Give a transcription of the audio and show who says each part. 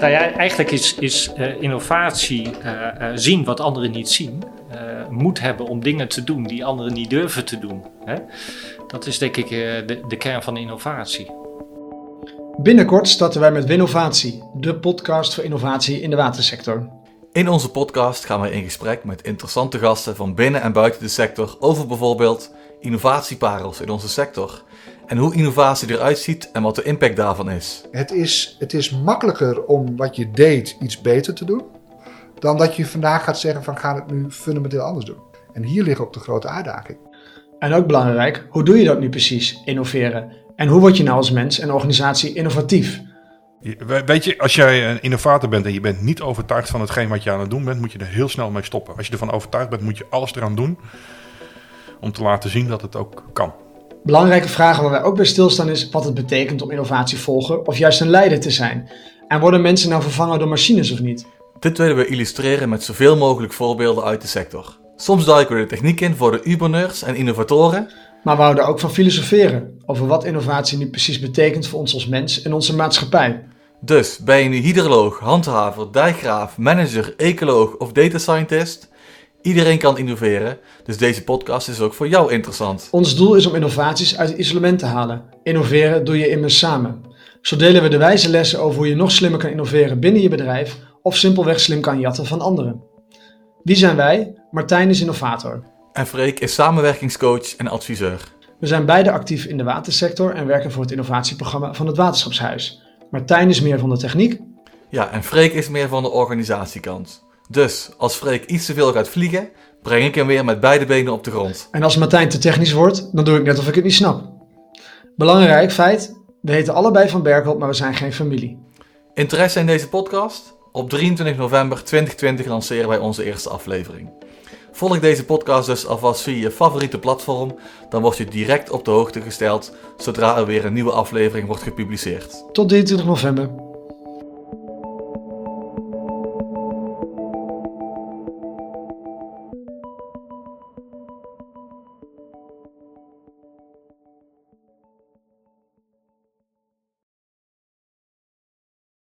Speaker 1: Nou ja, eigenlijk is, is uh, innovatie uh, uh, zien wat anderen niet zien. moed hebben om dingen te doen die anderen niet durven te doen. Hè? Dat is denk ik de, de kern van innovatie.
Speaker 2: Binnenkort starten wij met Winnovatie, de podcast voor innovatie in de watersector.
Speaker 3: In onze podcast gaan wij in gesprek met interessante gasten van binnen en buiten de sector over bijvoorbeeld innovatieparels in onze sector en hoe innovatie eruit ziet en wat de impact daarvan is.
Speaker 4: Het is, het is makkelijker om wat je deed iets beter te doen, dan dat je vandaag gaat zeggen van gaan het nu fundamenteel anders doen. En hier ligt ook de grote uitdaging.
Speaker 2: En ook belangrijk, hoe doe je dat nu precies, innoveren? En hoe word je nou als mens en organisatie innovatief?
Speaker 5: Weet je, als jij een innovator bent en je bent niet overtuigd van hetgeen wat je aan het doen bent, moet je er heel snel mee stoppen. Als je ervan overtuigd bent, moet je alles eraan doen om te laten zien dat het ook kan.
Speaker 2: Belangrijke vragen waar wij ook bij stilstaan is wat het betekent om innovatie volgen of juist een leider te zijn. En worden mensen nou vervangen door machines of niet?
Speaker 3: Dit willen we illustreren met zoveel mogelijk voorbeelden uit de sector. Soms duiken we de techniek in voor de uberneurs en innovatoren.
Speaker 2: Maar we houden ook van filosoferen over wat innovatie nu precies betekent voor ons als mens en onze maatschappij.
Speaker 3: Dus ben je nu hydroloog, handhaver, dijkgraaf, manager, ecoloog of data scientist? Iedereen kan innoveren, dus deze podcast is ook voor jou interessant.
Speaker 2: Ons doel is om innovaties uit het isolement te halen. Innoveren doe je immers samen. Zo delen we de wijze lessen over hoe je nog slimmer kan innoveren binnen je bedrijf of simpelweg slim kan jatten van anderen. Wie zijn wij? Martijn is innovator.
Speaker 3: En Freek is samenwerkingscoach en adviseur.
Speaker 2: We zijn beide actief in de watersector en werken voor het innovatieprogramma van het Waterschapshuis. Martijn is meer van de techniek.
Speaker 3: Ja, en Freek is meer van de organisatiekant. Dus als Freek iets te veel gaat vliegen, breng ik hem weer met beide benen op de grond.
Speaker 2: En als Martijn te technisch wordt, dan doe ik net of ik het niet snap. Belangrijk feit, we heten allebei van Berkel, maar we zijn geen familie.
Speaker 3: Interesse in deze podcast? Op 23 november 2020 lanceren wij onze eerste aflevering. Volg deze podcast dus alvast via je favoriete platform, dan word je direct op de hoogte gesteld zodra er weer een nieuwe aflevering wordt gepubliceerd.
Speaker 2: Tot 23 november.